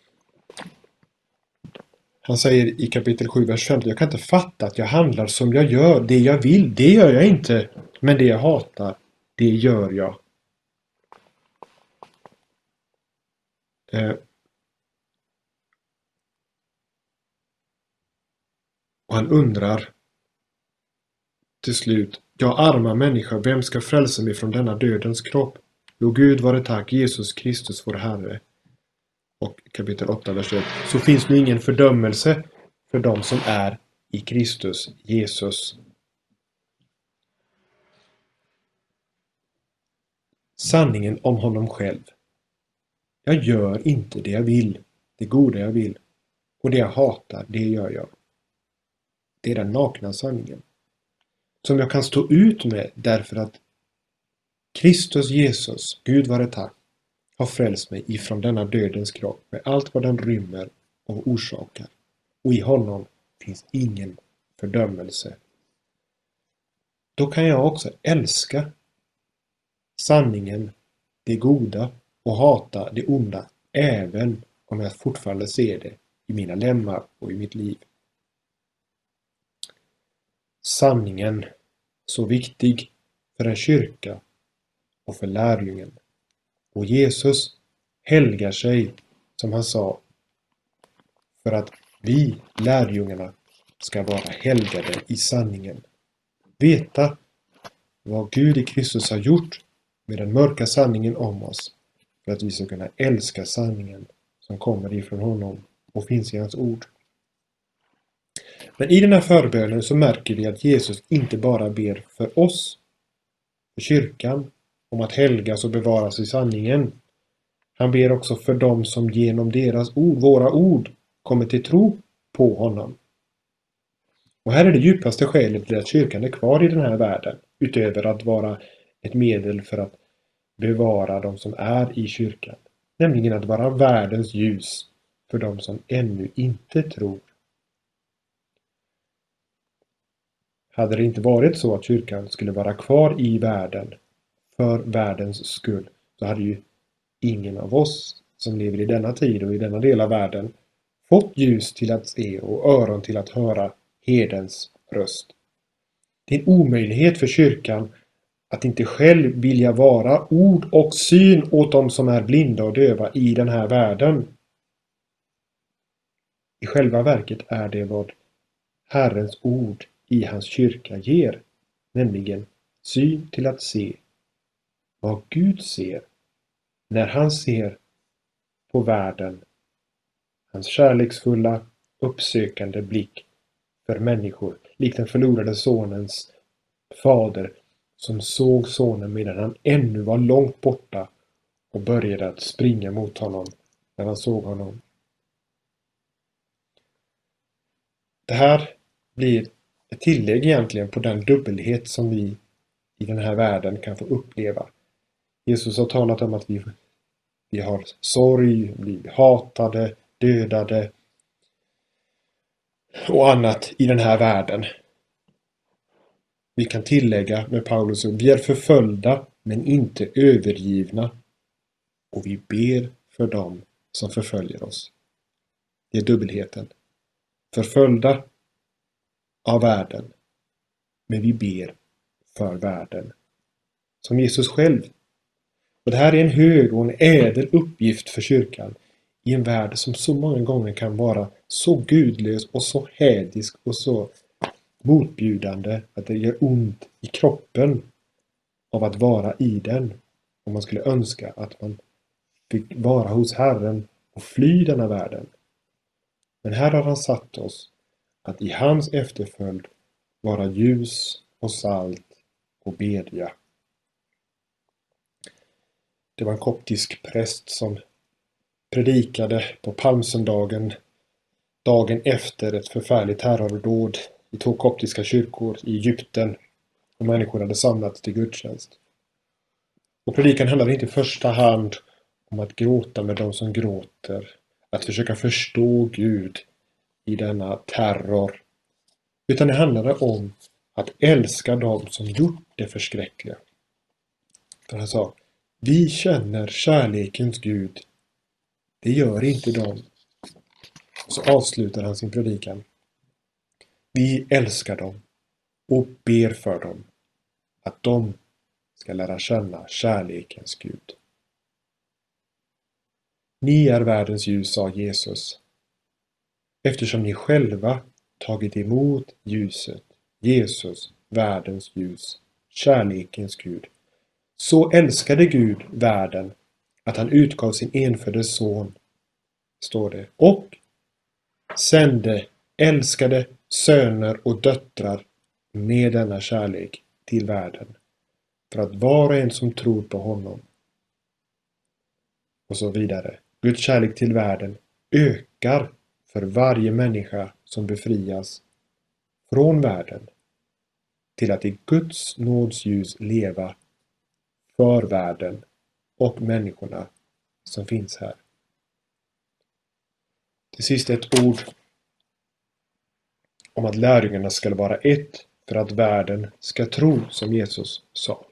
[SPEAKER 2] Han säger i kapitel 7, vers 15, jag kan inte fatta att jag handlar som jag gör. Det jag vill, det gör jag inte. Men det jag hatar, det gör jag. Eh. Och han undrar till slut, jag arma människa, vem ska frälsa mig från denna dödens kropp? Jo, Gud vare tack, Jesus Kristus vår Herre. Och kapitel 8, vers 1. Så finns nu ingen fördömelse för dem som är i Kristus Jesus. Sanningen om honom själv. Jag gör inte det jag vill, det goda jag vill. Och det jag hatar, det gör jag. Det är den nakna sanningen. Som jag kan stå ut med därför att Kristus Jesus, Gud vare tack, har frälst mig ifrån denna dödens kropp med allt vad den rymmer och orsakar. Och i honom finns ingen fördömelse. Då kan jag också älska sanningen, det goda och hata det onda även om jag fortfarande ser det i mina lemmar och i mitt liv. Sanningen så viktig för en kyrka och för lärjungen. Och Jesus helgar sig, som han sa, för att vi, lärjungarna, ska vara helgade i sanningen. Veta vad Gud i Kristus har gjort med den mörka sanningen om oss för att vi ska kunna älska sanningen som kommer ifrån honom och finns i hans ord. Men i den här förbönen så märker vi att Jesus inte bara ber för oss, för kyrkan, om att helgas och bevaras i sanningen. Han ber också för dem som genom deras ord, våra ord, kommer till tro på honom. Och här är det djupaste skälet till att kyrkan är kvar i den här världen, utöver att vara ett medel för att bevara de som är i kyrkan. Nämligen att vara världens ljus för de som ännu inte tror. Hade det inte varit så att kyrkan skulle vara kvar i världen för världens skull så hade ju ingen av oss som lever i denna tid och i denna del av världen fått ljus till att se och öron till att höra herdens röst. Det är en omöjlighet för kyrkan att inte själv vilja vara ord och syn åt dem som är blinda och döva i den här världen. I själva verket är det vad Herrens ord i hans kyrka ger, nämligen syn till att se vad Gud ser när han ser på världen. Hans kärleksfulla, uppsökande blick för människor, likt den förlorade sonens fader som såg sonen medan han ännu var långt borta och började att springa mot honom när han såg honom. Det här blir ett tillägg egentligen på den dubbelhet som vi i den här världen kan få uppleva. Jesus har talat om att vi, vi har sorg, blir hatade, dödade och annat i den här världen. Vi kan tillägga med Paulus att vi är förföljda men inte övergivna och vi ber för dem som förföljer oss. Det är dubbelheten. Förföljda av världen, men vi ber för världen. Som Jesus själv och det här är en hög och en ädel uppgift för kyrkan i en värld som så många gånger kan vara så gudlös och så hädisk och så motbjudande att det gör ont i kroppen av att vara i den. Om man skulle önska att man fick vara hos Herren och fly denna världen. Men här har han satt oss att i hans efterföljd vara ljus och salt och bedja. Det var en koptisk präst som predikade på palmsöndagen dagen efter ett förfärligt terrordåd i två koptiska kyrkor i Egypten och människor hade samlats till gudstjänst. Och predikan handlade inte i första hand om att gråta med de som gråter, att försöka förstå Gud i denna terror, utan det handlade om att älska dem som gjort det förskräckliga. För han sa, vi känner kärlekens Gud. Det gör inte de. Så avslutar han sin predikan. Vi älskar dem och ber för dem att de ska lära känna kärlekens Gud. Ni är världens ljus, sa Jesus, eftersom ni själva tagit emot ljuset, Jesus, världens ljus, kärlekens Gud. Så älskade Gud världen att han utgav sin enfödde son, står det, och sände älskade söner och döttrar med denna kärlek till världen för att var och en som tror på honom och så vidare. Guds kärlek till världen ökar för varje människa som befrias från världen till att i Guds nåds ljus leva för världen och människorna som finns här. Till sist ett ord om att lärjungarna ska vara ett för att världen ska tro som Jesus sa.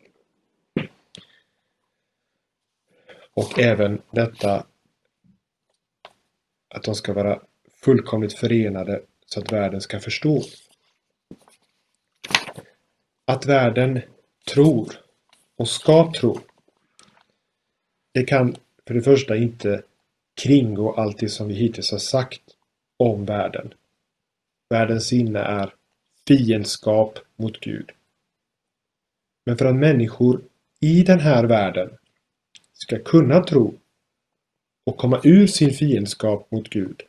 [SPEAKER 2] Och även detta att de ska vara fullkomligt förenade så att världen ska förstå. Att världen tror och ska tro. Det kan för det första inte kringgå allt det som vi hittills har sagt om världen. Världens sinne är fiendskap mot Gud. Men för att människor i den här världen ska kunna tro och komma ur sin fiendskap mot Gud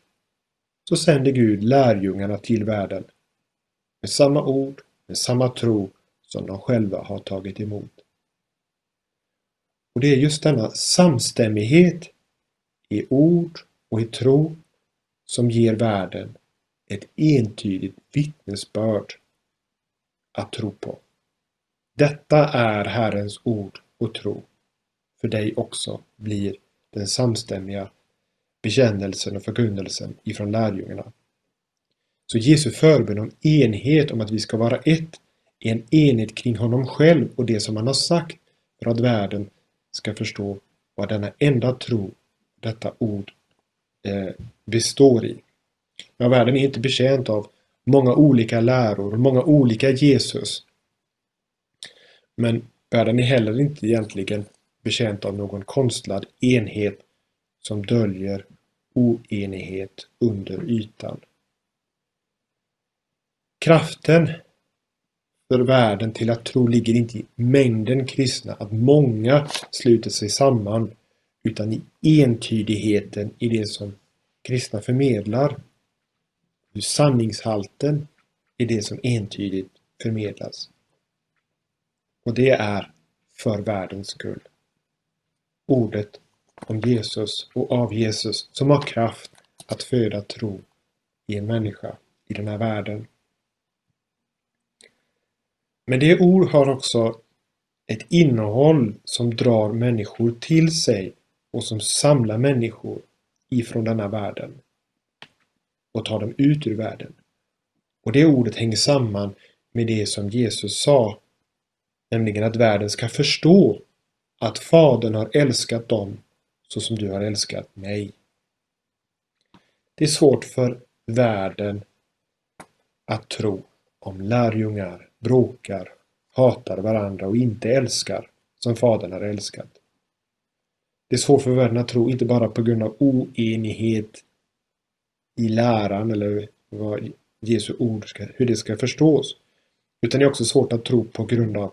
[SPEAKER 2] så sänder Gud lärjungarna till världen med samma ord, med samma tro som de själva har tagit emot. Och det är just denna samstämmighet i ord och i tro som ger världen ett entydigt vittnesbörd att tro på. Detta är Herrens ord och tro. För dig också blir den samstämmiga bekännelsen och förkunnelsen ifrån lärjungarna. Så Jesu förbön om enhet, om att vi ska vara ett, är en enhet kring honom själv och det som han har sagt för att världen ska förstå vad denna enda tro, detta ord, eh, består i. Men världen är inte betjänt av många olika läror, många olika Jesus. Men världen är heller inte egentligen betjänt av någon konstlad enhet som döljer oenighet under ytan. Kraften för världen till att tro ligger inte i mängden kristna, att många sluter sig samman, utan i entydigheten i det som kristna förmedlar. Sanningshalten i det som entydigt förmedlas. Och det är för världens skull. Ordet om Jesus och av Jesus som har kraft att föda tro i en människa i den här världen. Men det ord har också ett innehåll som drar människor till sig och som samlar människor ifrån denna världen och tar dem ut ur världen. Och det ordet hänger samman med det som Jesus sa, nämligen att världen ska förstå att Fadern har älskat dem så som du har älskat mig. Det är svårt för världen att tro om lärjungar bråkar, hatar varandra och inte älskar som Fadern har älskat. Det är svårt för världen att tro, inte bara på grund av oenighet i läran eller vad Jesu ord ska, hur det ska förstås. Utan det är också svårt att tro på grund av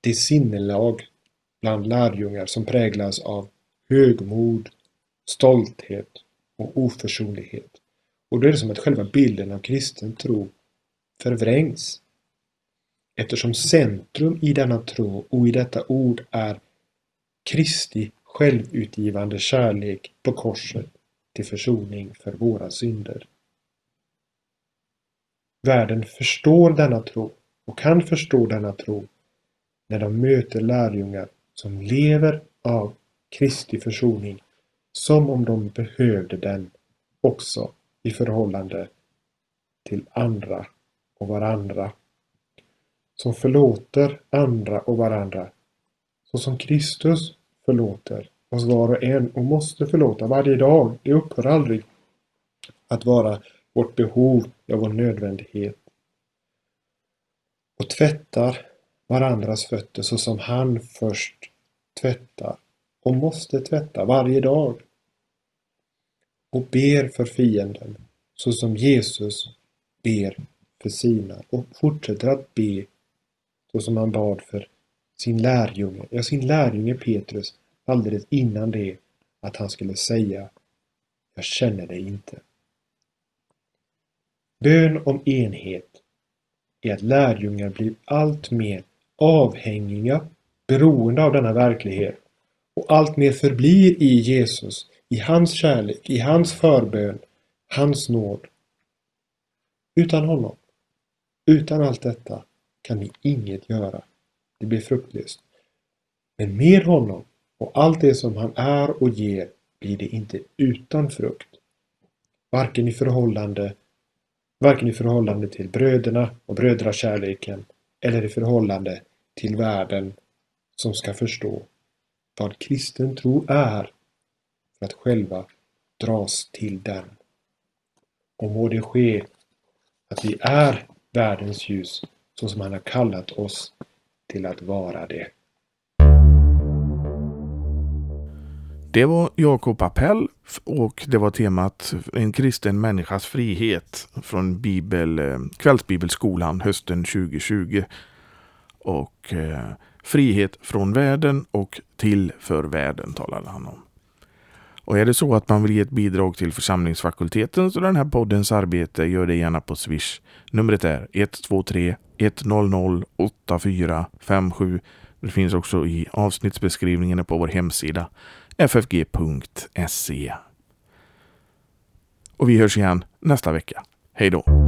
[SPEAKER 2] det sinnelag bland lärjungar som präglas av högmod, stolthet och oförsonlighet. Och då är det som att själva bilden av kristen tro förvrängs. Eftersom centrum i denna tro och i detta ord är Kristi självutgivande kärlek på korset till försoning för våra synder. Världen förstår denna tro och kan förstå denna tro när de möter lärjungar som lever av Kristi försoning som om de behövde den också i förhållande till andra och varandra. Som förlåter andra och varandra så som Kristus förlåter oss var och en och måste förlåta varje dag. Det upphör aldrig att vara vårt behov, ja vår nödvändighet. Och tvättar varandras fötter så som han först tvättar och måste tvätta varje dag. Och ber för fienden så som Jesus ber för sina och fortsätter att be så som han bad för sin lärjunge, ja sin lärjunge Petrus alldeles innan det att han skulle säga Jag känner dig inte. Bön om enhet är att lärjungar blir allt mer avhängiga, beroende av denna verklighet och allt mer förblir i Jesus, i hans kärlek, i hans förbön, hans nåd. Utan honom, utan allt detta, kan ni inget göra. Det blir fruktlöst. Men med honom och allt det som han är och ger blir det inte utan frukt. Varken i förhållande varken i förhållande till bröderna och brödrakärleken eller i förhållande till världen som ska förstå vad kristen tro är för att själva dras till den. Och må det ske att vi är världens ljus så som han har kallat oss till att vara det.
[SPEAKER 1] Det var Jakob Appell och det var temat En kristen människas frihet från Bibel, eh, Kvällsbibelskolan hösten 2020. Och eh, frihet från världen och till för världen talade han om. Och är det så att man vill ge ett bidrag till församlingsfakultetens och den här poddens arbete, gör det gärna på Swish. Numret är 123 100 8457. Det finns också i avsnittsbeskrivningen på vår hemsida ffg.se. Och vi hörs igen nästa vecka. Hej då!